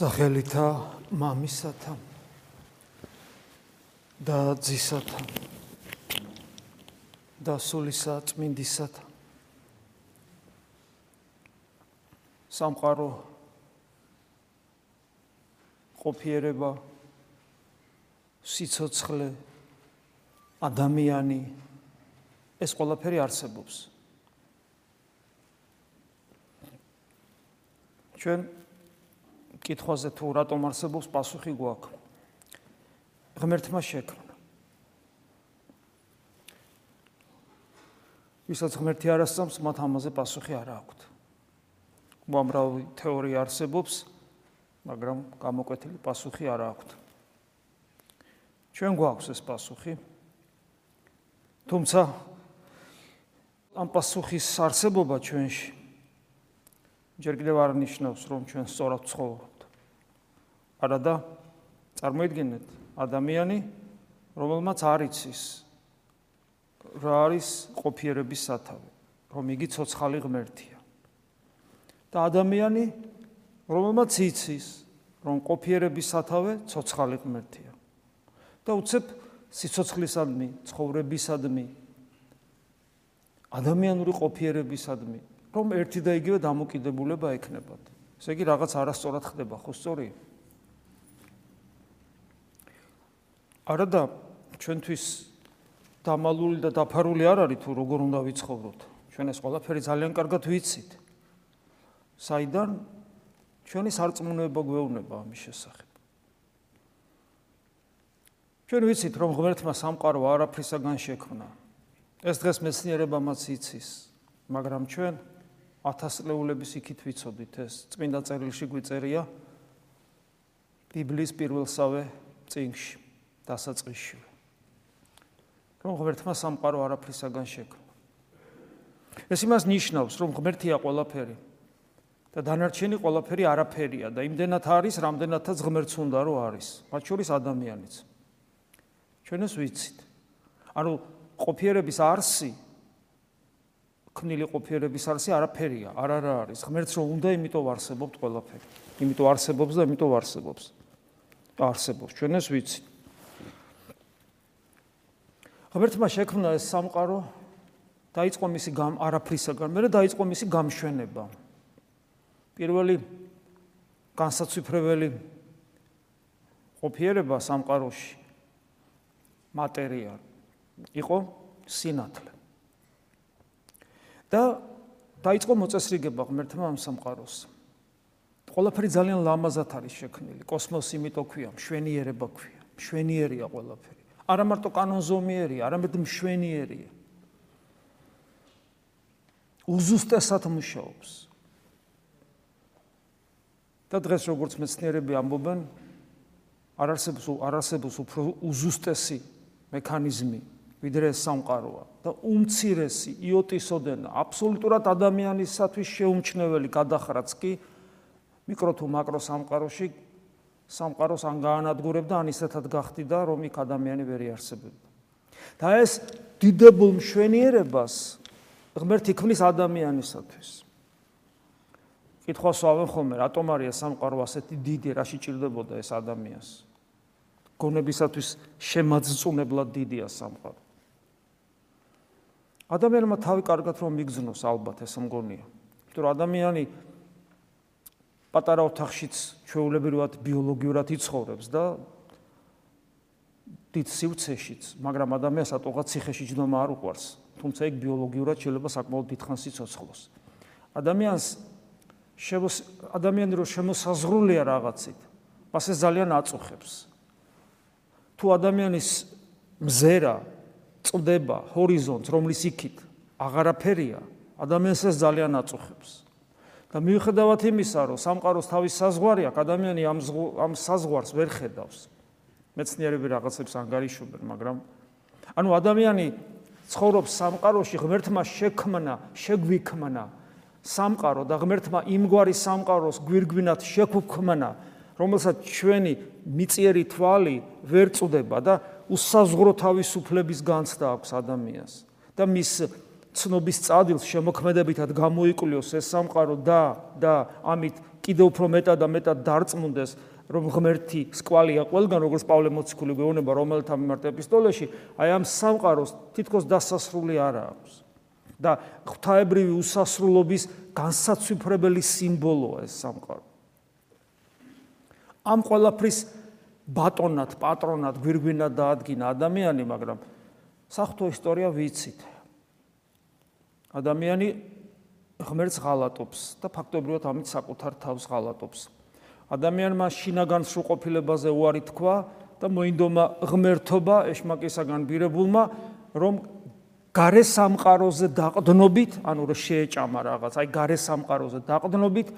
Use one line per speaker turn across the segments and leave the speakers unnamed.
სახელითა მამისათა და ძისათა და სულისა წმინდისათა. სამყარო ყოფიერება სიцоცხლე ადამიანი ეს ყველაფერი არსებობს. ჩვენ კითხვაზე თუ რატომ არსებობს პასუხი გვაქვს. ღმერთმა შექმნა. ვისაც ღმერთი არასწამს, მათ ამაზე პასუხი არ აქვთ. უამრავი თეორია არსებობს, მაგრამ გამოკვეთილი პასუხი არ აქვთ. ჩვენ გვაქვს ეს პასუხი. თუმცა ამ პასუხის არსებობა ჩვენში ჯერ კიდევ არ ნიშნავს, რომ ჩვენ სწორად ცხოვრობთ. არადა წარმოიდგინეთ ადამიანი, რომელმაც არ იცის რა არის ყოფიერების სათავე, რომ იგი ცოცხალი ღმერთია. და ადამიანი, რომელმაც იცის, რომ ყოფიერების სათავე ცოცხალი ღმერთია. და უცებ სიცოცხლისადმი, ცხოვრებისადმი ადამიანური ყოფიერებისადმი რომ ერთი და იგივე დამოკიდებულება ექნებათ. ესე იგი რაღაც არასწორად ხდება, ხო სწორია? არადა ჩვენთვის დამალული და დაფარული არ არის თუ როგორ უნდა ვიცხოვროთ. ჩვენ ეს ყველაფერი ძალიან კარგად ვიცით. საიდან ჩვენი სარწმუნოება გვეუბნება ამის შესახებ. ჩვენ ვიცით რომ ღმერთმა სამყარო არაფრისაგან შექმნა. ეს დღეს მეცნიერებამაც იცის, მაგრამ ჩვენ ათასწლეულების იქით ვიცოდით ეს წმინდა წერილში გვიწერია ბიბლიის პირველსავე წიგნში დასაწყისში რომ ღმერთმა სამყარო არაფრისაგან შექმნა ეს იმას ნიშნავს რომ ღმერთია ყველაფერი და დანარჩენი ყველაფერი არაფერია და იმდენად არის რამდენადაც ღმერთს უნდა რომ არის მათ შორის ადამიანიც ჩვენ ეს ვიცით ანუ ყოფიერების არსი ქმნილი ყოფიერების არსი არაფერია, არ არა არის. ღმერთს რომ უნდა, იმიტომ არსებობთ ყველაფერი. იმიტომ არსებობს და იმიტომ არსებობს. არსებობს, ჩვენ ეს ვიცით. ღმერთმა შექმნა ეს სამყარო, დაიწყო მისი გამ არაფრისაგან, მერე დაიწყო მისი გამშვენება. პირველი განსაცვიფრებელი ყოფიერება სამყაროში მატერია იყო სინათლე. და დაიწყო მოწესრიგება ღმერთმა ამ სამყაროს. ყველაფერი ძალიან ლამაზად არის შექმნილი. კოსმოსი იმითო ქვია, მშვენიერება ქვია. მშვენიერია ყველაფერი. არა მარტო კანონზომიერია, არამედ მშვენიერია. უზუსტესად მუშაობს. და დღეს როგორც მეცნიერები ამბობენ, არ არსებობს არ არსებობს უფრო უზუსტესი მექანიზმი ვიდრე სამყაროა და უმცირესი იოტისოდენა აბსოლუტურად ადამიანისათვის შეუმჩნეველი გადახრაც კი მიკრო თუ მაკრო სამყაროში სამყაროს ან გაანადგურებდა ან ისეთად გახდიდა რომ იქ ადამიანი ვერ იარსებებდა. და ეს დიდებულ მშვენიერებას ღმერთი ქმნის ადამიანისათვის. კითხავს ავენ ხოლმე რატომ არის სამყარო ასეთი დიდი რა შეჭirdებოდა ეს ადამიანს? გონებისათვის შემაძწუნებლად დიდია სამყარო. ადამიანმა თავი კარგად რომ მიგზნოს ალბათ ეს მგონია. იმიტომ რომ ადამიანი პატარა ოთახშიც ჩვეულებრივად ბიოლოგიურად იცხოვრებს და დიდ სივრცეშიც, მაგრამ ადამიანს ატოღა ციხეში ჯდომა არ უყვარს, თუმცა ეგ ბიოლოგიურად შეიძლება საკმაოდ დიდხანს იცოცხლოს. ადამიანს შემოს ადამიანი რო შემოსაზღვრულია რაღაცით, მას ეს ძალიან აწუხებს. თუ ადამიანის მზერა წდება ჰორიზონტს, რომლის იქით აღარაფერია, ადამიანს ეს ძალიან აწუხებს. და მიუხედავად იმისა, რომ სამყაროს თავის საზღვარი აქვს, ადამიანი ამ ამ საზღვარს ვერ ხედავს. მეცნიერები რაღაცებს ანგარიშობენ, მაგრამ ანუ ადამიანი ცხოვრობს სამყაროში, ღმერთმა შექმნა, შეგვიქმნა სამყარო და ღმერთმა იმგვარი სამყაროს გვირგვინად შეგვქმნა, რომელსაც ჩვენი მიწიერი თვალი ვერ წდება და უსაზღრო თავისუფლების განცდა აქვს ადამიანს და მის ცნობის წადილს შემოქმედებითად გამოიკვლიოს ეს სამყარო და და ამით კიდევ უფრო მეტად და მეტად დარწმუნდეს რომ ღმერთი სკვალია ყველგან როგორც პავლე მოციქული გვეუბნება რომელთა მიმართ ეპისტოლეში აი ამ სამყაროს თითქოს დასასრული არა აქვს და ღვთაებრივი უსასრულობის განსაცვიფრებელი სიმბოლოა ეს სამყარო ამ ყველაფრის ბატონად, პატრონად, გვირგვინად დაადგინა ადამიანი, მაგრამ საფრთხო ისტორია ვიცით. ადამიანი ღმერთს ღალატობს და ფაქტობრივად ამით საკუთარ თავს ღალატობს. ადამიანმა შინაგანსრულყოფილებაზე უარი თქვა და მოინდომა ღმერთობა ეშმაკისაგან ბირებულმა, რომ გარე სამყაროზე დაყდნობით, ანუ რომ შეეჭამა რაღაც, აი გარე სამყაროზე დაყდნობით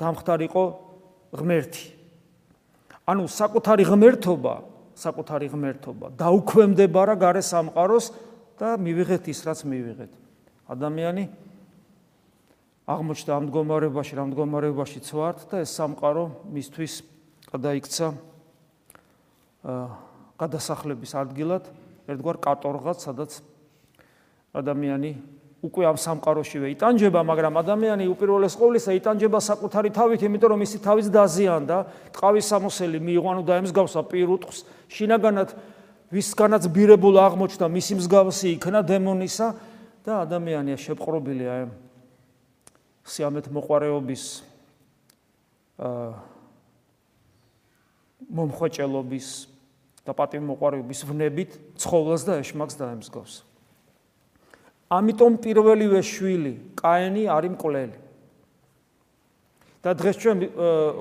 გამختارიყო ღმერთი. ანუ საკუთარი ღმერთობა, საკუთარი ღმერთობა დაუქვემდება რა გარე სამყაროს და მივიღეთ ის რაც მივიღეთ. ადამიანი აღმოჩნდა ამ მდგომარეობაში, რა მდგომარეობაში ცვართ და ეს სამყარო მისთვის გადაიქცა გადასახლების ადგილად, ერთგვარ კატორღად, სადაც ადამიანი უკვე ამ სამყაროშივე იტანჯება, მაგრამ ადამიანი უპირველეს ყოვლისა იტანჯება საკუთარი თავით, იმიტომ რომ ისი თავის დაზიანდა, ტყავის სამოსელი მიიღო, ანუ დაემსგავსა პირუტყს, შინაგანად ვისგანაც ბირებულ აღმოჩნდა მისი მსგავსი იქნა დემონისა და ადამიანია შეპყრობილი აი სიამეთ მოყარეობის აა მომხვეჭელობის და პატივმოყარეობის ვნებით ცხოველს და ეშმაკს დაემსგავს. ამიტომ პირველივე შვილი კაენი არის მკვლელი. და დღეს ჩვენ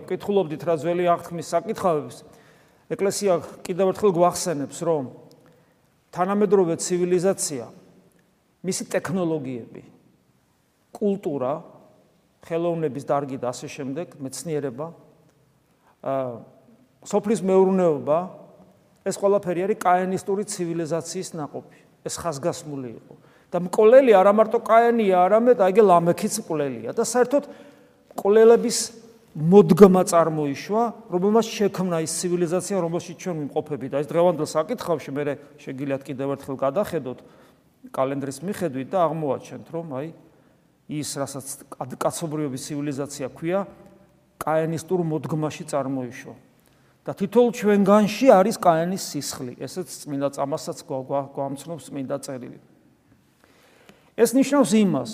ვკითხულობდით რა ძველი აღთქმის საკითხავებს. ეკლესია კიდევ ერთხელ გვახსენებს, რომ თანამედროვე ცივილიზაცია, მისი ტექნოლოგიები, კულტურა, ხელოვნების დარგი და ასე შემდეგ, მეცნიერება, სოფლის მეურნეობა, ეს ყველაფერი არის კაენისტური ცივილიზაციის ناقოფი. ეს ხაზგასმული იყო. და მკვლელი არა მარტო კაენია, არამედ აიგე ლამექიც მკვლელია და საერთოდ მკვლელების მოდგმა წარმოიშვა, რომელმაც შექმნა ის ცივილიზაცია, რომელშიც ჩვენ ვიმყოფები და ეს დღევანდელ საკითხავში მე შეგიძლიათ კიდევ ერთხელ გადახედოთ, კალენდრის მიხედვით და აღმოაჩენთ, რომ აი ის, რასაც კაცობრიობის ცივილიზაცია ქვია, კაენისტურ მოდგმაში წარმოიშვა. და თითოეულ ჩვენგანში არის კაენის სისხლი. ესეც წმინდა წამასაც გვამცნობს წმინდა წერილი. ეს ნიშნავს იმას,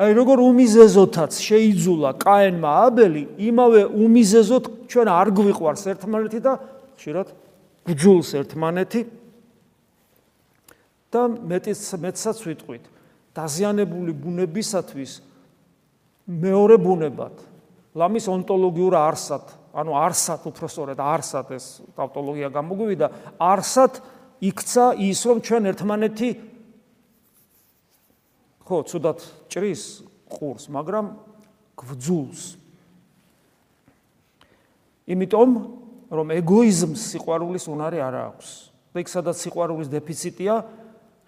აი როგორ უმიზეზოთაც შეიძულა კაენმა აბელი, იმავე უმიზეზოთ ჩვენ არ გვიყვარს ერთმანეთი და ხშირად გძულს ერთმანეთი და მეტიც მეცაც ვიტყვით. დაზიანებული ბუნებისათვის მეორე ბუნებად ლამის ონტოლოგიურ არსად ანუ არსად უფრო სწორედ არსად ეს ტავტოლოგია გამოგვივიდა არსად იქცა ის რომ ჩვენ ერთმანეთი ხო ცუდად ჭრის ყურს მაგრამ გვძულს. იმიტომ რომ ეგოიზმს სიყვარულის უნარი არ აქვს. და იქ სადაც სიყვარულის დეფიციტია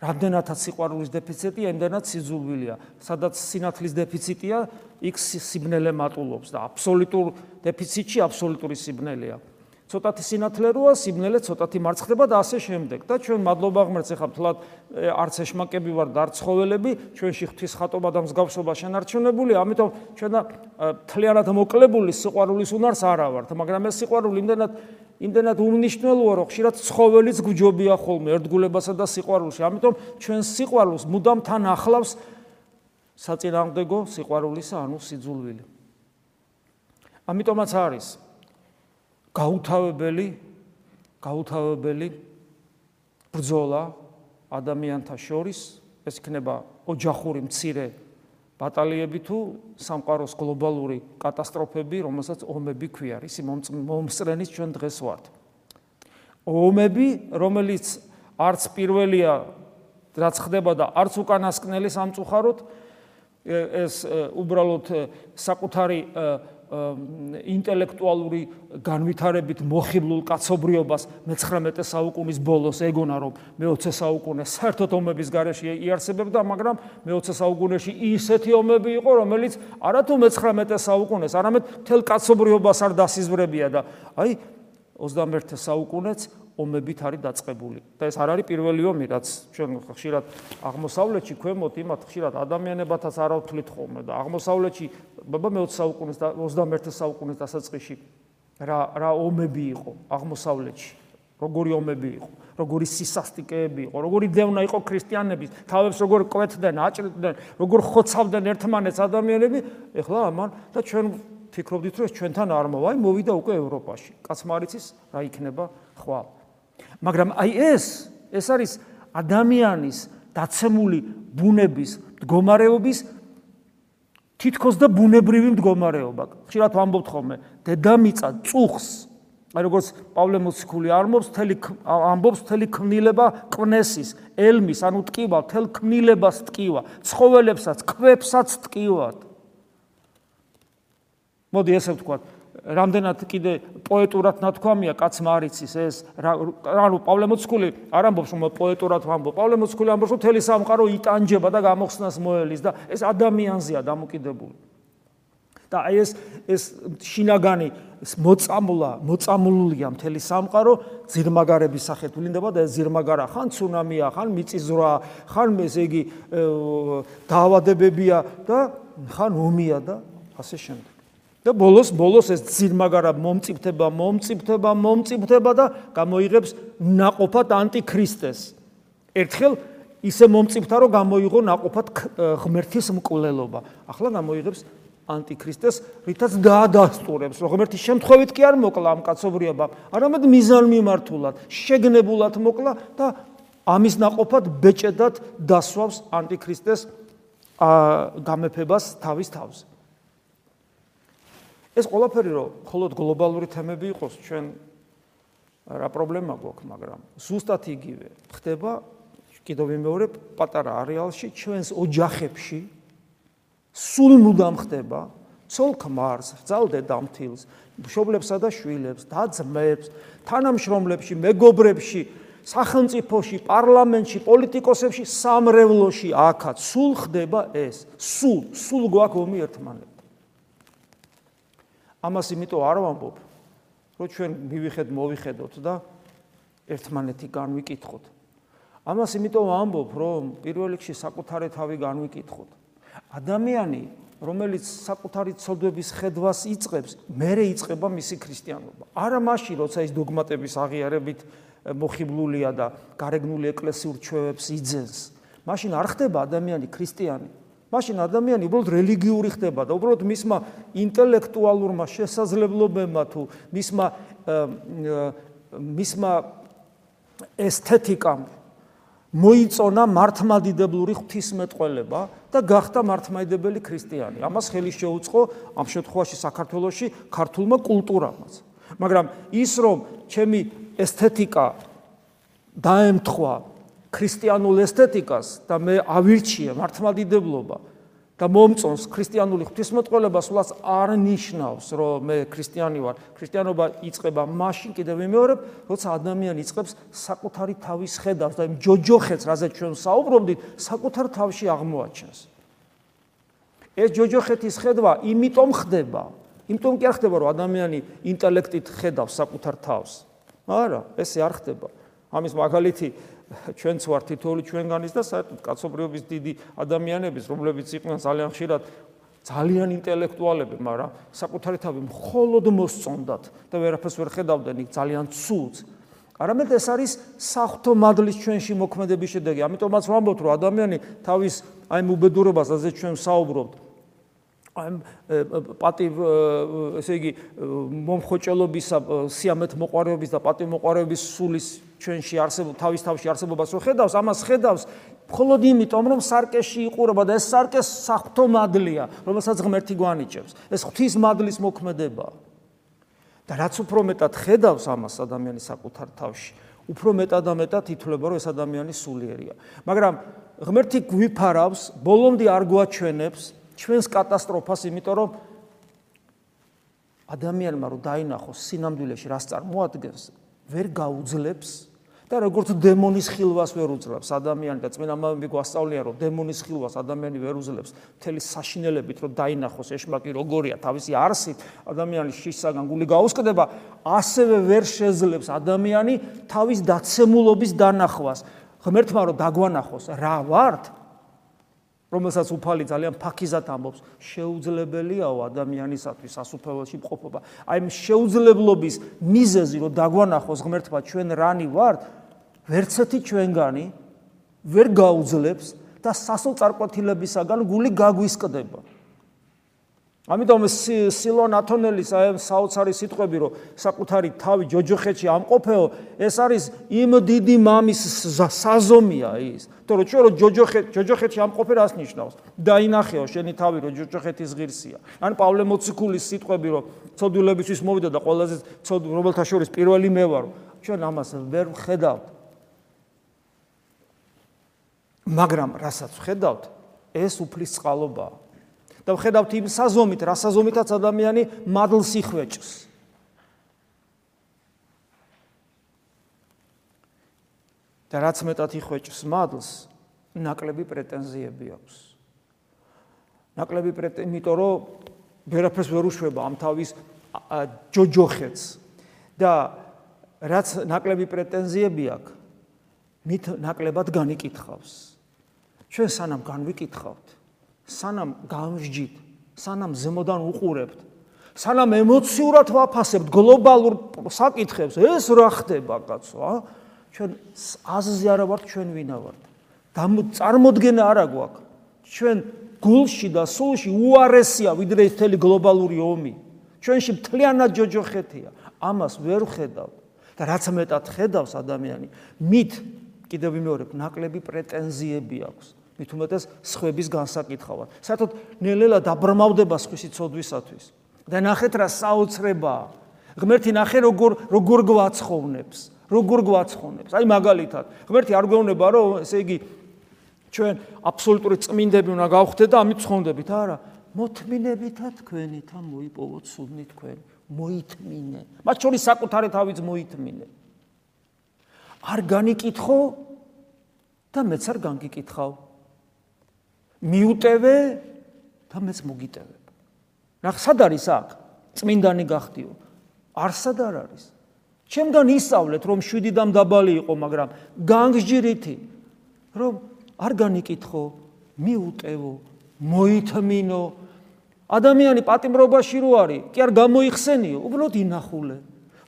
რამდენადაც სიყვარულის დეფიციტია, ამდენად სიძულვილია. სადაც სინათლის დეფიციტია, იქ სიბნელე მატულობს და აბსოლუტურ დეფიციტში აბსოლუტური სიბნელეა. ცოტათი სინათლე როა, სიბნელე ცოტათი მარცხდება და ასე შემდეგ. და ჩვენ მადლობა ღმერთს ახლა თლად არც ეშმაკები ვარ და არც ცხოველები, ჩვენში ღვთის ხატობა და მსგავსება შენარჩუნებული, ამიტომ ჩვენ თლიანად მოკლებული სიყვარულის უნარს არა ვართ, მაგრამ ეს სიყვარული იმდენად იმდენად უმნიშვნელოა, რომ ხშირად ცხოველიც გჯობია ხოლმე ერთგულებასა და სიყვარულში. ამიტომ ჩვენ სიყვარულს მუდამ თან ახლავს საწინააღმდეგო სიყვარულისა, ანუ სიძულვილი. ამიტომაც არის გაუთავებელი გაუთავებელი ბრძოლა ადამიანთა შორის ეს იქნება ოჯახური მცირე ბატალიები თუ სამყაროს გლობალური კატასტროფები, რომელსაც ომები ქვია, ისი მომსწრენის ჩვენ დღეს ვართ. ომები, რომელიც არც პირველია რაც ხდება და არც უკანასკნელი სამწუხაროდ ეს უბრალოდ საკუთარი ინტელექტუალური განვითარებით მოხიბლულ კაცობრიობას მე-19 საუკუნის ბოლოს ეგონა რომ მე-20 საუკუნე საერთოდ ომების გარეშე იარსებებდა, მაგრამ მე-20 საუკუნეში ისეთი ომები იყო, რომელიც არათუ მე-19 საუკუნეს, არამედ თელ კაცობრიობას არ დასიზვრებია და აი 21 საუკუნეც ომებით არის დაწყებული. და ეს არ არის პირველი ომი, რაც ჩვენ ხშირად აღმოსავლეთში ქვემოთ იმათ ხშირად ადამიანებათაც არ ავთვლით ხოლმე და აღმოსავლეთში ბაბა მე-20 საუკუნის და 21 საუკუნის დასაწყისში რა რა ომები იყო აღმოსავლეთში. როგორი ომები იყო, როგორი სისასტიკეები იყო, როგორი დევნა იყო ქრისტიანების, თავებს როგორ კვეთდნენ, აჭრიდნენ, როგორ ხოცავდნენ ერთმანეთს ადამიანები, ეხლა ამან და ჩვენ ფიქრობდით, რომ ეს ჩვენთან არ მოვა, აი მოვიდა უკვე ევროპაში. კაცმარიცის რა იქნება ხვალ. მაგრამ აი ეს, ეს არის ადამიანის დაცემული ბუნების მდგომარეობის თითქოს და ბუნებრივი მდგომარეობა. ხშირად ვამბობთ ხოლმე, დედამიწა წუხს აი როგორც პავლე მოციქული ამბობს, თელი ამბობს თელი ქმნილება კვნესის, ელმის, ანუ ტკივა, თელ ქმნილებას ტკივა, ცხოველებსაც, ქვებსაც ტკივად. მოდი ესე ვთქვათ, რამდენად კიდე პოეტურად ნათქვამია კაცმა არიცის ეს ანუ პავლე მოციქული არ ამბობს რომ პოეტურად ვამბობ. პავლე მოციქული ამბობს რომ თელი სამყარო იტანჯება და გამოხსნას მოელის და ეს ადამიანზეა დამოკიდებული. და აი ეს ეს შინაგანი ეს მოწამლა მოწამლულია მთელი სამყარო ზირმაგარების სახით ვლინდება და ეს ზირმაგარა ხან ცუნამია ხან მიწისძვრა ხან ესე იგი დაავადებებია და ხან ომია და ასე შემდეგ და ბოლოს ბოლოს ეს ძირმაგარა მომწიფდება, მომწიფდება, მომწიფდება და გამოიღებს ناყოფად ანტიქრისტეს. ერთხელ ისე მომწიფდა, რომ გამოიღო ناყოფად ღმერთის მკვლელობა. ახლა გამოიღებს ანტიქრისტეს, რითაც დაადასტურებს, როგორმეთი შემთხვევით კი არ მოკლა ამ კაცობრიობამ, არამედ მიზანმიმართულად, შეგნებულად მოკლა და ამის ناყოფად ბეჭედად დასვავს ანტიქრისტეს გამეფებას თავის თავზე. ეს ყველაფერი რომ მხოლოდ გლობალური თემები იყოს, ჩვენ რა პრობლემა გვაქვს, მაგრამ ზუსტად იგივე ხდება კიდევ მეორე პატარა არეალში, ჩვენს ოჯახებში, სულ მუდამ ხდება ცოლ ქმარს, ძალდე დამთილს, მშობლებსა და შვილებს, დაძმებს, თანამშრომლებში, მეგობრებში, სახელმწიფოში, პარლამენტში, პოლიტიკოსებში, სამრევლოში, აქაც სულ ხდება ეს. სულ, სულ გვაქვს ომი ერთმანეთთან. ამას იმიტომ არ ვამბობ, რომ ჩვენ მივიხედ მოვიხედოთ და ერთმანეთი განვიკითხოთ. ამას იმიტომ ვამბობ, რომ პირველ რიგში საკუთარი თავი განვიკითხოთ. ადამიანი, რომელიც საკუთარი ცოდვების ხედვას იწყებს, მერე იწყება მისი ქრისტიანობა. არა მაშინ, როცა ის დოგმატების აღიარებით მოხიბლულია და გარეგნული ეკლესიურ ჩვევებს იძენს. მაშინ არ ხდება ადამიანი ქრისტიანი. მაშინ ადამიანი უბრალოდ რელიგიური ხდება და უბრალოდ მისმა ინტელექტუალურმა შესაძლებლობებმა თუ მისმა მისმა ესთეტიკამ მოიწონა მართლმადიდებლური ღვთისმეტყველება და გახდა მართლმადიდებელი ქრისტიანი. ამას ხელი შეუწყო ამ შემთხვევაში საქართველოსი ქართულმა კულტურამაც. მაგრამ ის რომ ჩემი ესთეტიკა დაემთხვა ქრისტიანულ ესთეტიკას და მე ავირჩიე მართლმადიდებლობა და მომწონს ქრისტიანული ღვთისმეტყველება სულაც არ ნიშნავს რომ მე ქრისტიანი ვარ. ქრისტიანობა იწყება მაშინ კიდევ ვიმეორებ, როცა ადამიანი იწყებს საკუთარი თავის ხედავს და იმ ჯოჯოხეთს, რაზეც ჩვენ საუბრობდით, საკუთარ თავში აღმოაჩენს. ეს ჯოჯოხეთის ხედვა იმიტომ ხდება, იმიტომ კი არ ხდება, რომ ადამიანი ინტელექტით ხედავს საკუთარ თავს. არა, ესე არ ხდება. ამის მაგალითი ჩვენც ვართ თითოეული ჩვენგანის და საერთოდ კაცობრიობის დიდი ადამიანების, რომლებიც იყვნენ ძალიან ხშირად ძალიან ინტელექტუალები, მაგრამ საკუთარი თავი მხოლოდ მოსწონდათ და ვერაფერს ვერ ხედავდნენ იქ ძალიან ცუდს. არამედ ეს არის საფრთხო მადლის ჩვენში მოქმედების შედეგი. ამიტომაც ვამბობთ, რომ ადამიანი თავის აი უბედურებას, ასეც ჩვენ საუბრობთ, აი პატივ ესე იგი მომხოჭელობისა სიამეთ მოყარეობის და პატივ მოყარეობის სულის ჩვენში არსებულ თავის თავში არსებობას რო ხედავს ამას ხედავს მხოლოდ იმიტომ რომ სარკეში იყურება და ეს სარკეს საფრთხო მადლია რომელსაც ღმერთი გვანიჭებს. ეს ღვთის მადლის მოქმედება. და რაც უფრო მეტად ხედავს ამას ადამიანის საკუთარ თავში უფრო მეტად და მეტად ითვლება რომ ეს ადამიანი სულიერია. მაგრამ ღმერთი გვიფარავს ბოლომდე არ გვაჩვენებს ჩვენს კატასტროფას, იმიტომ რომ ადამიანმა რომ დაინახოს სინამდვილეში რას წარმოადგენს, ვერ გაუძლებს და როგორც დემონის ხილვას ვერ უძლებს ადამიანი და წმინდა მამები გვასწავლიან რომ დემონის ხილვას ადამიანი ვერ უძლებს მთელი საშინელებით რომ დაინახოს ეშმაკი როგორია თავისი არსით ადამიანის შისაგან გული გაუსკდება ასევე ვერ შეძლებს ადამიანი თავის დაცემულობის დანახვას. ღმერთმა რომ დაგვანახოს რა ვართ? რომელსაც უფალი ძალიან ფაქიზად ამბობს შეუძლებელიაო ადამიანისათვის სასუფეველში მყოფობა. აი ამ შეუძლებლობის მიზეზი რომ დაგვანახოს ღმერთმა ჩვენ რანი ვართ ვერცეთი ჩვენგანი ვერ გაუძლებს და სასო წარკვეთილებისაგან გული გაგვისკდება. ამიტომ სილონ ათონელის აი საოცარი სიტყვები რომ საკუთარი თავი ჯოჯოხეთში ამყოფეო ეს არის იმ დიდი მამის საზომია ის. თორე რომ ჩვენ რომ ჯოჯოხეთ ჯოჯოხეთში ამყოფე რას ნიშნავს? დაინახეო შენი თავი რომ ჯოჯოხეთის ღირსია. ან პავლე მოციქულის სიტყვები რომ ცოდვილებისთვის მოვიდა და ყველაზე ცოდ რომელთა შორის პირველი მე ვარ ჩვენ ამას ვერ ვხედავთ მაგრამ რასაც ხედავთ, ეს უფლის წყალობა. და ხედავთ იმ საზომით, რა საზომითაც ადამიანი მადლს იხვეჭს. და რაც მეტად იხვეჭს მადლს, ნაკლები პრეტენზიები აქვს. ნაკლები პრეტენზიები, იმიტომ რომ ვერაფერს ვერ უშვება ამ თავის ჯოჯოხეთს და რაც ნაკლები პრეტენზიები აქვს, მით ნაკლებად განიკითხავს. ჩვენ სანამ განვიკითხავთ, სანამ გამსჯით, სანამ ზემოდან უყურებთ, სანამ ემოციურად ვაფასებთ გლობალურ საკითხებს, ეს რა ხდება, კაცო, ა? ჩვენ აზზე არა ვართ, ჩვენ ვინა ვართ. და წარმოდგენა არა გვაქვს. ჩვენ გულში და სულში უარესია ვიდრე მთელი გლობალური ომი. ჩვენში მთლიანად ჯოჯოხეთია. ამას ვერ ხედავთ. და რაც მეტად ხედავს ადამიანი, მით კიდევ ვიმეორებ, ნაკლები პრეტენზიები აქვს. მით უმეტეს სხვების განსაკითხავად. საერთოდ ნელ-ნელა დაბრმავდება სხვისი ცოდვისათვის. და ნახეთ რა საოცრებაა. ღმერთი ნახე როგორ როგორ გვაცხოვნებს, როგორ გვაცხოვნებს. აი მაგალითად, ღმერთი არ გვეუბნება რომ ესე იგი ჩვენ აბსოლუტური წმინდები უნდა გავხდეთ და ამით ცხონდებით, არა? მოთმინებითა თქვენითა მოიპოვოთ სულნი თქვენ, მოითმინე. მათ შორის საკუთარი თავიც მოითმინე. არ განიკითხო და მეც არ განგიკითხავ. მიუტევე და მეც მოგიტევებ. ნახ სად არის აქ? წმინდანი გახდიო. არსად არ არის. ჩემგან ისწავლეთ რომ 7-დან დაბალი იყო, მაგრამ განგსჯირითი რომ არ განიკითხო, მიუტევო, მოითმინო. ადამიანი პატიმრობაში რო არის, კი არ გამოიხსენიო, უბრალოდ ინახულე.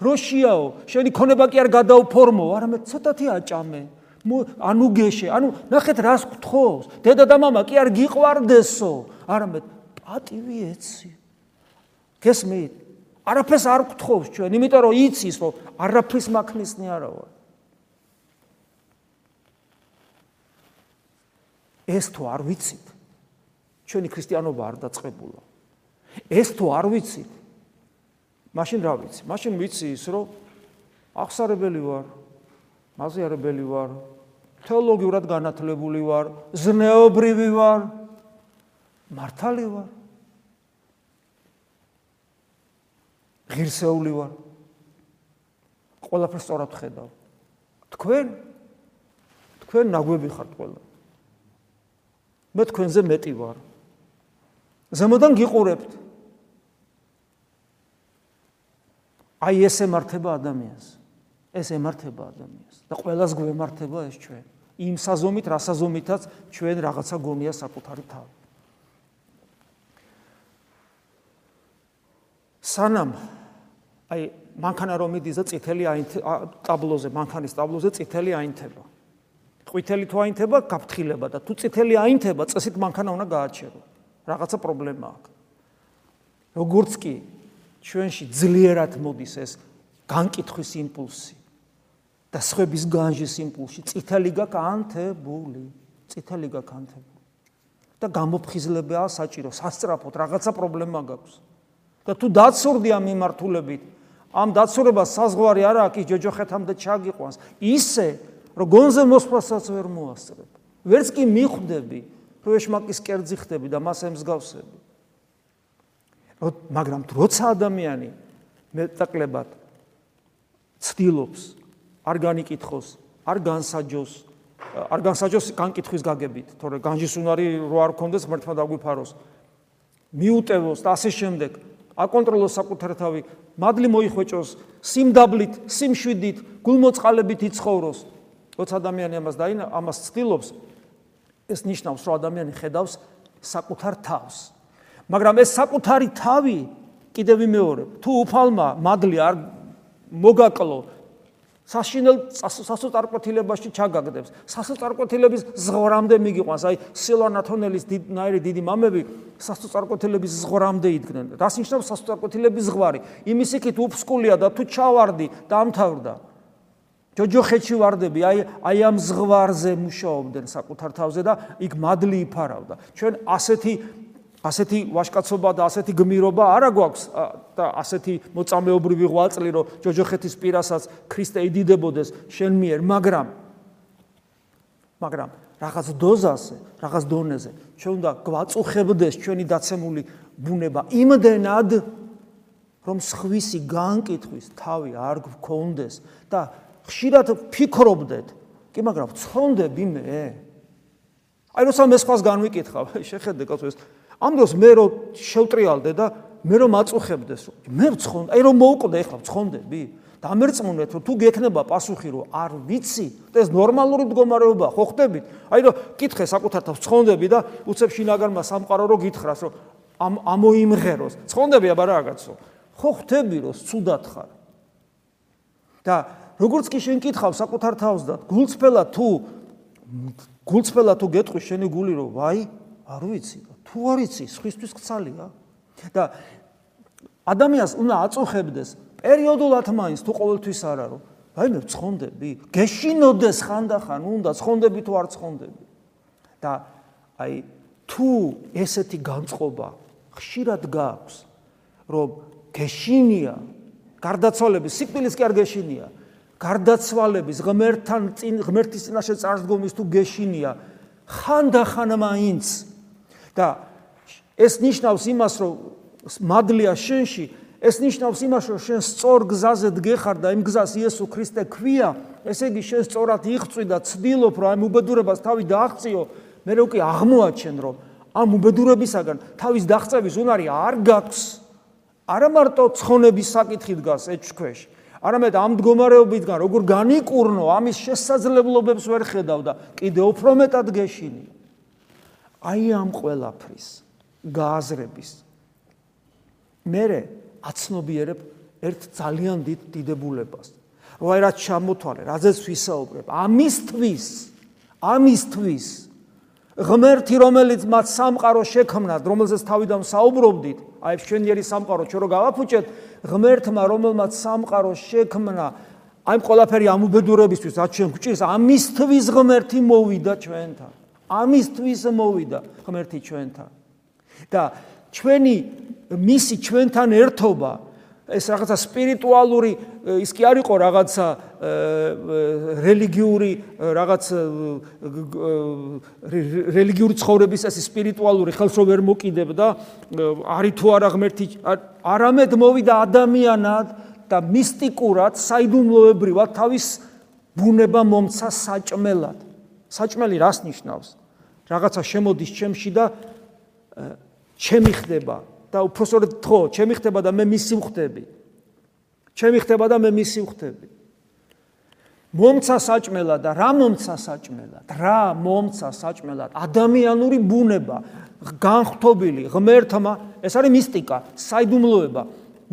როშიაო, შენი ქონება კი არ გადაუფორმო, არამედ ცოტათი აჭამე. ანუ გეშე, ანუ ნახეთ რას გთხოვს. დედა და მამა კი არ გიყვარდესო, არამედ პატივი ეცი. გესმით? არაფერს არ გთხოვს ჩვენ, იმიტომ რომ იცის, რომ არაფრის მაქმისნი არა ვარ. ეს თუ არ ვიცით, ჩვენი ქრისტიანობა არ დაწყებულა. ეს თუ არ ვიცით, მაშინ რა ვიცი? მაშინ ვიცი ის, რომ აღსარებელი ვარ, მაზიარებელი ვარ, თეოლოგიურად განათლებული ვარ, ზნეობრივი ვარ, მართალი ვარ. ღირსეული ვარ. ყველაფერს სწორად ხედავ. თქვენ თქვენ ნაგვები ხართ ყველა. მე თქვენზე მეტი ვარ. ზემოდან გიყურებთ. აი ეს ემართება ადამიანს. ეს ემართება ადამიანს და ყველას გვემართება ეს ჩვენ. იმ საზომით, რა საზომითაც ჩვენ რაღაცა გონია საკუთარი თავი. სანამ აი მანქანა რომ მიდის და წითელი ტაბლოზე, მანქანის ტაბლოზე წითელი აინთება. ყვითელი თუ აინთება, გაფრთხილება და თუ წითელი აინთება, წესით მანქანა უნდა გააჩერო. რაღაცა პრობლემა აქვს. როგორც კი ჩვენში ძლიერად მოდის ეს განკითხვის იმპულსი, და სხვების განჯის იმპულსი წითელი გაკანთებული წითელი გაკანთებული და გამოფხიზლებაა საჭირო სასწრაფოდ რაღაცა პრობლემა გაქვს. და თუ დაცურდი ამ მიმართულებით ამ დაცურებას საზღვარი არა აქვს ჯოჯოხეთამდე ჩაგიყვანს. ისე რომ გონზე მოსვლასაც ვერ მოასწრებ. ვერც კი მიხვდები რომ ეშმაკის კერძი ხდები და მას ემსგავსები. მაგრამ როცა ადამიანი მეტაკლებად ცდილობს არ განიკითხოს არ განსაჯოს არ განსაჯოს განკითხვის გაგებით, თორე განჯისუნარი რო არ კონდეს ღმერთმა დაგვიფაროს. მიუტევოს და ასე შემდეგ. აკონტროლოს საკუთარ თავი, მადლი მოიხვეჭოს, სიმდაბლით, სიმშვიდით, გულმოწყალებით იცხოვროს. როცა ადამიანი ამას დაინა, ამას ცდილობს, ეს ნიშნავს, რომ ადამიანი ხედავს საკუთარ თავს. მაგრამ ეს საკუთარი თავი კიდევ ვიმეორებ, თუ უფალმა მადლი არ მოგაკლო, საშინელ სასოწარკვეთილებაში ჩაგაგდებს. სასოწარკვეთილების ზღვრამდე მიგიყვანს. აი სილვანათონელის ნაირი დიდი მამები სასოწარკვეთილების ზღვრამდე იდგნენ. რას ნიშნავს სასოწარკვეთილების ზღვარი? იმის იქით უფსკულია და თუ ჩავარდი, დამთავრდა. ჯოჯოხეთში ვარდები, აი აი ამ ზღვარზე მუშაობდნენ საკუთარ თავზე და იქ მადლი იფარავდა. ჩვენ ასეთი ასეთი ვაშკაცობა და ასეთი გმირობა არა გვაქვს და ასეთი მოწამეობრივი ღვაწლი რომ ჯოჯოხეთის პირასაც ქრისტე იდიდებოდეს შენ მიერ მაგრამ მაგრამ რაღაც დოზაზე რაღაც დონეზე ჩვენ უნდა გვაწუხებდეს ჩვენი დაცემული ბუნება იმდენად რომ სხვისი განკითხვის თავი არ გქონდეს და ხშირად ფიქრობდეთ კი მაგრამ ცხონდები მე. აი როცა მე სხვას განვიკითხავ შეხედე კაცო ეს ამ დროს მე რო შევტრიალდე და მე რომ აწუხებდეს რომ მე ვცხონ აი რომ მოუკვდე ახლა ვცხონდები. დამერწმუნეთ რომ თუ გექნება პასუხი რომ არ ვიცი ეს ნორმალური მდგომარეობა ხო ხდებით? აი რომ კითხე საკუთარ თავს ვცხონდები და უცებ შინაგანმა სამყარო რო გითხრას რომ ამ ამოიმღეროს. ვცხონდები აბა რაღაცო ხო ხდები რომ ცუდად ხარ. და როგორც კი შენ კითხავ საკუთარ თავს და გულწრფელად თუ გულწრფელად თუ გეტყვი შენი გული რომ ვაი არ ვიცი თუ არ იცი, სხვისთვის ხცალია. და ადამიანს უნდა აწუხებდეს პერიოდულად მაინც თუ ყოველთვის არ არო. აი მე ცხონდები, გეშინოდეს ხანდახან, უნდა ცხონდები თუ არ ცხონდები. და აი თუ ესეთი განწყობა ხშირად გაქვს, რომ გეშინია, გარდაცვალების სიკვდილის კი არ გეშინია, გარდაცვალების ღმერთთან წინ ღმერთის წინაშე წარსდგომის თუ გეშინია, ხანდახან მაინც და ეს ნიშნავს იმას, რომ მადლია შენში, ეს ნიშნავს იმას, რომ შენ სწორ გზაზე დგეხარ და იმ გზას იესო ქრისტე ქვია, ესე იგი შენ სწორად იღწვი და ცდილობ, რომ ამ უბედურებას თავი დააღწიო, მე რო კი აღმოაჩენ, რომ ამ უბედურებისაგან თავის დაღწევის უნარი არ გაქვს. არა მარტო ცხონების საკითხი დგას ეჭქვეშ, არამედ ამ მდგომარეობიდან როგორ განიკურნო, ამის შესაძლებლობებს ვერ ხედავ და კიდე უფრო მეტად გეშინი. აი ამ ყველაფრის გააზრების. მე აცნობიერებ ერთ ძალიან დიდ დიდებულებას. აი რაც ჩამოთვალე რაზეც ვისაუბრებ. ამისთვის ამისთვის ღმერთი რომელიც მათ სამყარო შექმნა რომელზეც თავიდან საუბრობდით აი შენიერი სამყარო ჩვენ რო გავაფუჭეთ ღმერთმა რომელმაც სამყარო შექმნა აი ყველაფერი ამ უბედურებისთვის რაც ჩვენ გვჭირს ამისთვის ღმერთი მოვიდა ჩვენთან ამისთვის მოვიდა ღმერთი ჩვენთან. და ჩვენი მისი ჩვენთან ერთობა ეს რაღაცა სპირიტუალური ის კი არ იყო რაღაცა რელიგიური რაღაც რელიგიური ცხოვრების ეს სპირიტუალური ხელს რო ვერ მოკიდებდა არი თუ არა ღმერთი არამედ მოვიდა ადამიანად და მისტიკურად საიდუმლოებრივად თავის ბუნება მომცა საჭმელად საჭმელი რას ნიშნავს? რაღაცა შემოდის ჩემში და ჩემი ხდება და უბრალოდ თქო, ჩემი ხდება და მე მისი ვხდები. ჩემი ხდება და მე მისი ვხდები. მომცა საჭმელად და რა მომცა საჭმელად? რა მომცა საჭმელად? ადამიანური ბუნება, განხთობილი ღმერთმა, ეს არის მისტიკა, საიდუმლოება,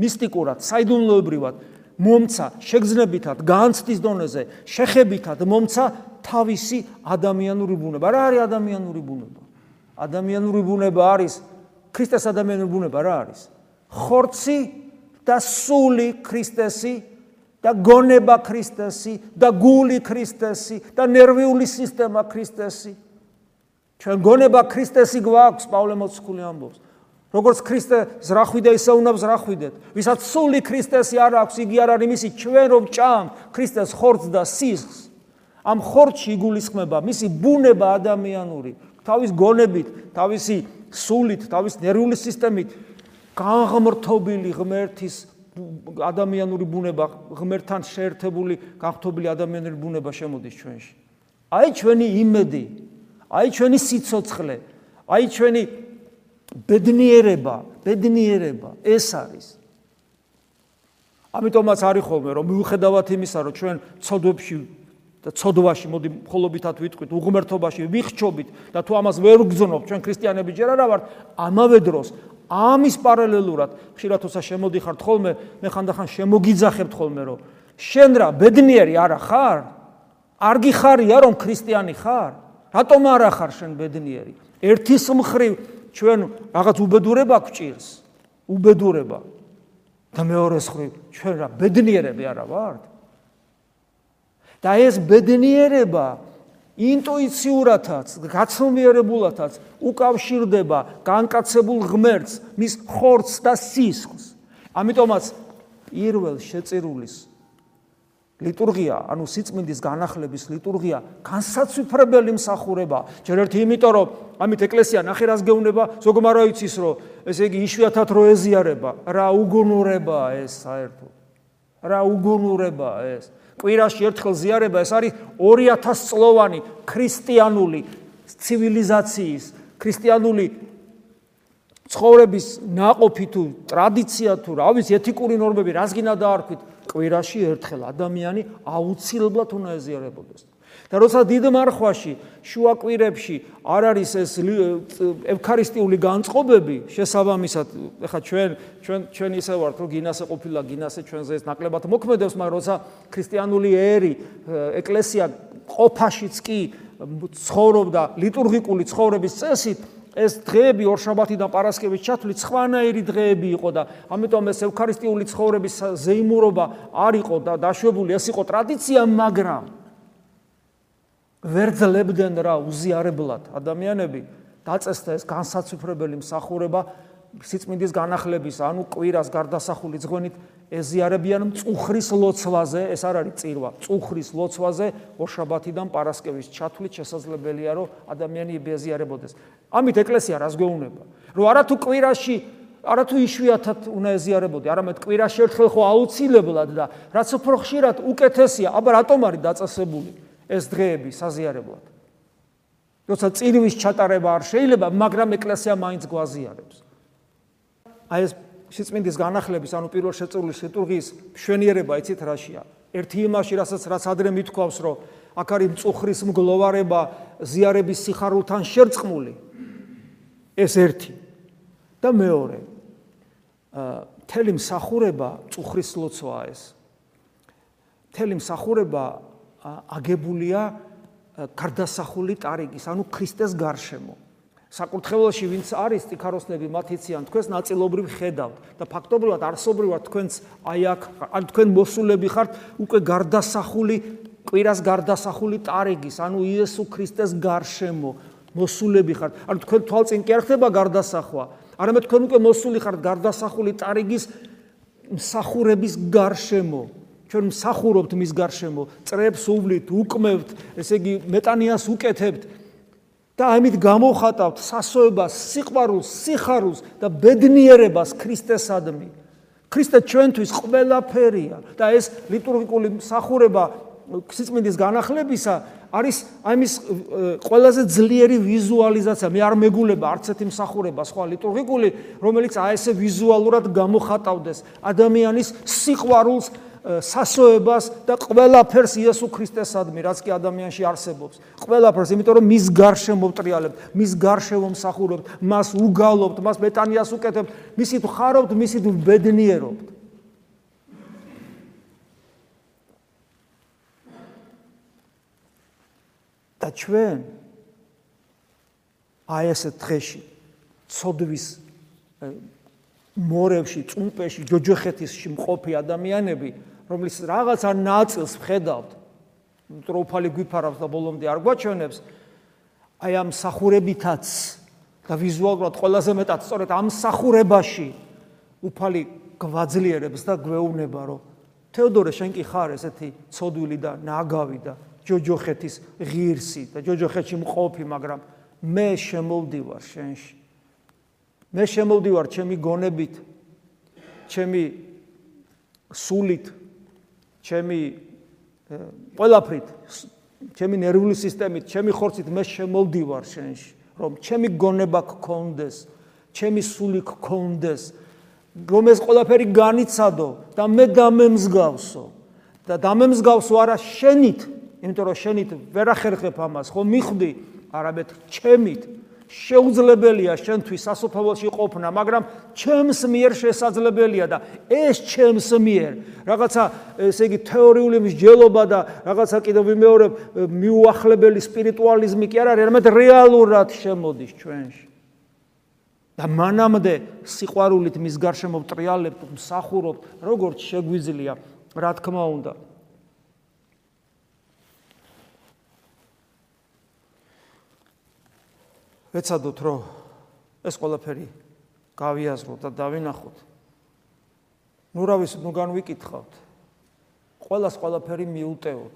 მისტიკურად, საიდუმლოებრივად. მომცა შეგზნებითად განცდის დონეზე შეხებითად მომცა თავისი ადამიანური ბუნება. რა არის ადამიანური ბუნება? ადამიანური ბუნება არის ქრისტეს ადამიანური ბუნება რა არის? ხორცი და სული ქრისტესი და გონება ქრისტესი და გული ქრისტესი და ნერვიული სისტემა ქრისტესი. ჩვენ გონება ქრისტესი გვაქვს, პავლე მოციქული ამბობს. როგორც ქრისტე ზრახვიდა ისე უნდა ზრახვიდეთ. ვისაც სული ქრისტესი არ აქვს, იგი არ არის მისი ჩვენ რომ ჭამ ქრისტეს ხორცს და სისხლს. ამ ხორცში იგულისხმება მისი ბუნება ადამიანური, თავის გონებით, თავისი სულით, თავის ნერვული სისტემით განღმრთობილი ღმერთის ადამიანური ბუნება, ღმერთთან შეერთებული, განხთობილი ადამიანური ბუნება შემოდის ჩვენში. აი ჩვენი იმედი, აი ჩვენი სიцоცხლე, აი ჩვენი ბედნიერება, ბედნიერება ეს არის. ამიტომაც არის ხოლმე რომ მიუხედავად იმისა, რომ ჩვენ ცოდვებში და ცოდვაში მოდი მხოლობითად ვიტყვით, უღმერთობაში ვიხჩობით და თუ ამას ვერ გძნობ, ჩვენ ქრისტიანები ჯერ არა ვართ, ამავე დროს ამის პარალელურად ხშირად თუცა შემოდიხართ ხოლმე, მე ხანდახან შემოგიძახებთ ხოლმე, რომ შენ რა ბედნიერი არა ხარ? არ გიხარია რომ ქრისტიანი ხარ? რატომ არა ხარ შენ ბედნიერი? ერთის მხრივ ჩვენ რაღაც უბედურება გვჭირს. უბედურება. და მეორეს მხრივ ჩვენ რა ბედნიერები არა ვართ? და ეს ბედნიერება ინტუიციურადაც, გაცნობიერებულადაც უკავშირდება განკაცებულ ღმერთს, მის ხორცს და სისხლს. ამიტომაც პირველ შეწირულის ლიტურგია, ანუ სიწმინდის განახლების ლიტურგია, განსაცვიფრებელი მსახურება. ჯერ ერთი იმიტომ, რომ ამით ეკლესია ნახერას გეუნება, ზოგმა რა იცის, რომ ესე იგი იშვიათად რო ეზიარება, რა უგუნურებაა ეს საერთოდ. რა უგუნურებაა ეს. კვირაში ერთხელ ზიარება, ეს არის 2000 წლოვანი ქრისტიანული ცივილიზაციის, ქრისტიანული ცხოვრების ناყოფი თუ ტრადიცია თუ რა ვიცი ეთიკური ნორმები რას გინდა დაარქვით? კვირაში ერთხელ ადამიანი აუცილებლად უნდა ეზიარებოდეს. და როცა დიდ მარხვაში შუა კვირებში არ არის ეს ევქარისტიული განწყობები შესაბამისად ეხლა ჩვენ ჩვენ ჩვენ ისე ვართ რომ გინასე ყოფილა გინასე ჩვენზე ეს ნაკლებად მოქმედებს მაგრამ როცა ქრისტიანული ერი ეკლესია ყოფაშიც კი ცხოვრობდა ლიტურგიკული ცხოვრების წესით ეს დღეები ორშაბათი და პარასკევის ჩათვლით სხვანაირი დღეები იყო და ამიტომ ეს ევქარისტიული ცხოვრების ზეიმურობა არ იყო და დაშვებული ეს იყო ტრადიცია მაგრამ ვერ ძლებდნენ რა უზიარებლად. ადამიანები დაწესდა ეს განსაცვიფრებელი მსახურება სიწმინდის განახლების ანუ კვირას გარდასახული ძღვენით ეზიარებიან მწუხრის ლოცვაზე, ეს არ არის წირვა, მწუხრის ლოცვაზე ორშაბათიდან პარასკევის ჩათვლით შესაძლებელია, რომ ადამიანი ეზიარებოდეს. ამით ეკლესია რას გეუბნება? რომ არათუ კვირაში, არათუ იშვიათად უნდა ეზიარებოდი, არამედ კვირაში ერთხელ ხო აუცილებლად და რაც უფრო ხშირად უკეთესია, აბა რატომ არის დაწესებული ეს დღეები საზიარებლად? როცა წირვის ჩატარება არ შეიძლება, მაგრამ ეკლესია მაინც გვაზიარებს. აი ეს სიწმინდის განახლების, ანუ პირველ შეწურულის ლიტურგიის მშვენიერება იცით რაშია? ერთი იმაში, რასაც რაც ადრე მithქვავს, რომ აქ არის მწუხრის მგლოვარება ზიარების სიხარულთან შერწყმული. ეს ერთი. და მეორე. აა თელი მსახურება მწუხრის ლოცვაა ეს. თელი მსახურება აგებულია გარდასახული ტარიგის, ანუ ქრისტეს გარშემო. საკურთხეველში ვინც არის ტიქაროსნები მათიციან თქვენს ნაწილობრივ ხედავთ და ფაქტობრივად არსობრივად თქვენს აი აქ ან თქვენ მოსულები ხართ უკვე გარდასახული კვირას გარდასახული ტარიგის ანუ იესო ქრისტეს გარშემო მოსულები ხართ. ანუ თქვენ თვალწინ კი არ ხდება გარდასახვა. არამედ თქვენ უკვე მოსული ხართ გარდასახული ტარიგის მსახურების გარშემო. ჩვენ მსახურობთ მის გარშემო. წრებს უვლით უკმევთ ესე იგი მეტანიას უკეთებთ და ამით გამოხატავთ სასოებას, სიყვარულს, სიხარულს და ბედნიერებას ქრისტესადმი. ქრისტე ჩვენთვის ყველაფერია და ეს ლიტურგიკული მსახურება სიწმინდის განახლებისა არის ამის ყველაზე ძლიერი ვიზუალიზაცია. მე არ მეგულება არც ერთი მსახურება სხვა ლიტურგიკული, რომელიც აი ესე ვიზუალურად გამოხატავდეს ადამიანის სიყვარულს სასოებას და ყველაფერს იესო ქრისტესადმი, რაც კი ადამიანში არსებობს. ყველაფერს, იმიტომ რომ მის გარშემო მტრიალებთ, მის გარშემო მსახურობთ, მას უგალობთ, მას მეტანიას უკეთებთ, მისით ხარობთ, მისით ბედნიერობთ. და ჩვენ აი ეს დღეში ცოდვის მორევში, წუმპეში, ჯოჯოხეთისში მყოფი ადამიანები რომლის რაღაცა ნაწილს ხედავთ ტროფალი გვიფარავს და ბოლომდე არ გვაჩვენებს აი ამ სახურებითაც და ვიზუალურად ყველაზე მეტად სწორედ ამ სახურებაში უფალი გვაძლიერებს და გვეუბნება რომ თეოდორე შენ კი ხარ ესეთი ცოდვილი და ნაგავი და ჯოჯოხეთის ღირსი და ჯოჯოხეთში მყოფი მაგრამ მე შემოვდივარ შენში. მე შემოვდივარ ჩემი გონებით ჩემი სულით, ჩემი ყველაფრით, ჩემი ნერვული სისტემით, ჩემი ხორცით მე შემოვდივარ შენში, რომ ჩემი გონება გქონდეს, ჩემი სული გქონდეს, რომ ეს ყველაფერი განიცადო და მე დამემსგავსო. და დამემსგავსო არა შენით, იმიტომ რომ შენით ვერ ახერხებ ამას, ხო მიხვდი, არამედ ჩემით. შეუძლებელია შენთვის სასופველში ყოფნა, მაგრამ ჩემს მიერ შესაძლებელია და ეს ჩემს მიერ რაღაცა ესე იგი თეორიული მსჯელობა და რაღაცა კიდევ ვიმეორებ მიუახლებელი სპირიტუალიზმი კი არ არის, არამედ რეალურად შემოდის ჩვენში. და მანამდე სიყვარულით მის გარშემო ტრიალებთ, მსახურობთ, როგორც შეგვიძლია, რა თქმა უნდა. ვეცადოთ რომ ეს ყველაფერი გავიაზროთ და დავინახოთ. ნუ რა ვის ნუ განვიკითხავთ. ყოველას ყველაფერი მიუტევოთ.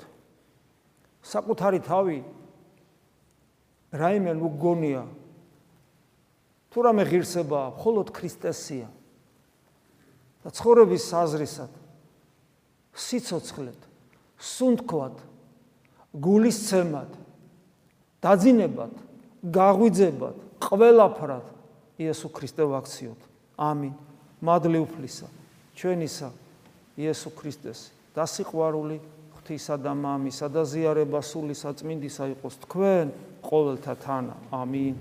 საკუთარი თავი რაიმე ნუ გონია. თუ რამე ღირსება, მხოლოდ ქრისტესია. და ცხოვრების საზრისად სიцоცხლეთ, სუნთქვად, გულის ცემად, დაძინებად გაღვიძებათ ყველაფრად იესო ქრისტე ვაქციოთ. ამინ. მადლი უფლისა ჩვენისა იესო ქრისტეს და სიყვარული ღვთისა და მამისა და ზიარება სული საწმინდისა იყოს თქვენ ყოველთა თანა. ამინ.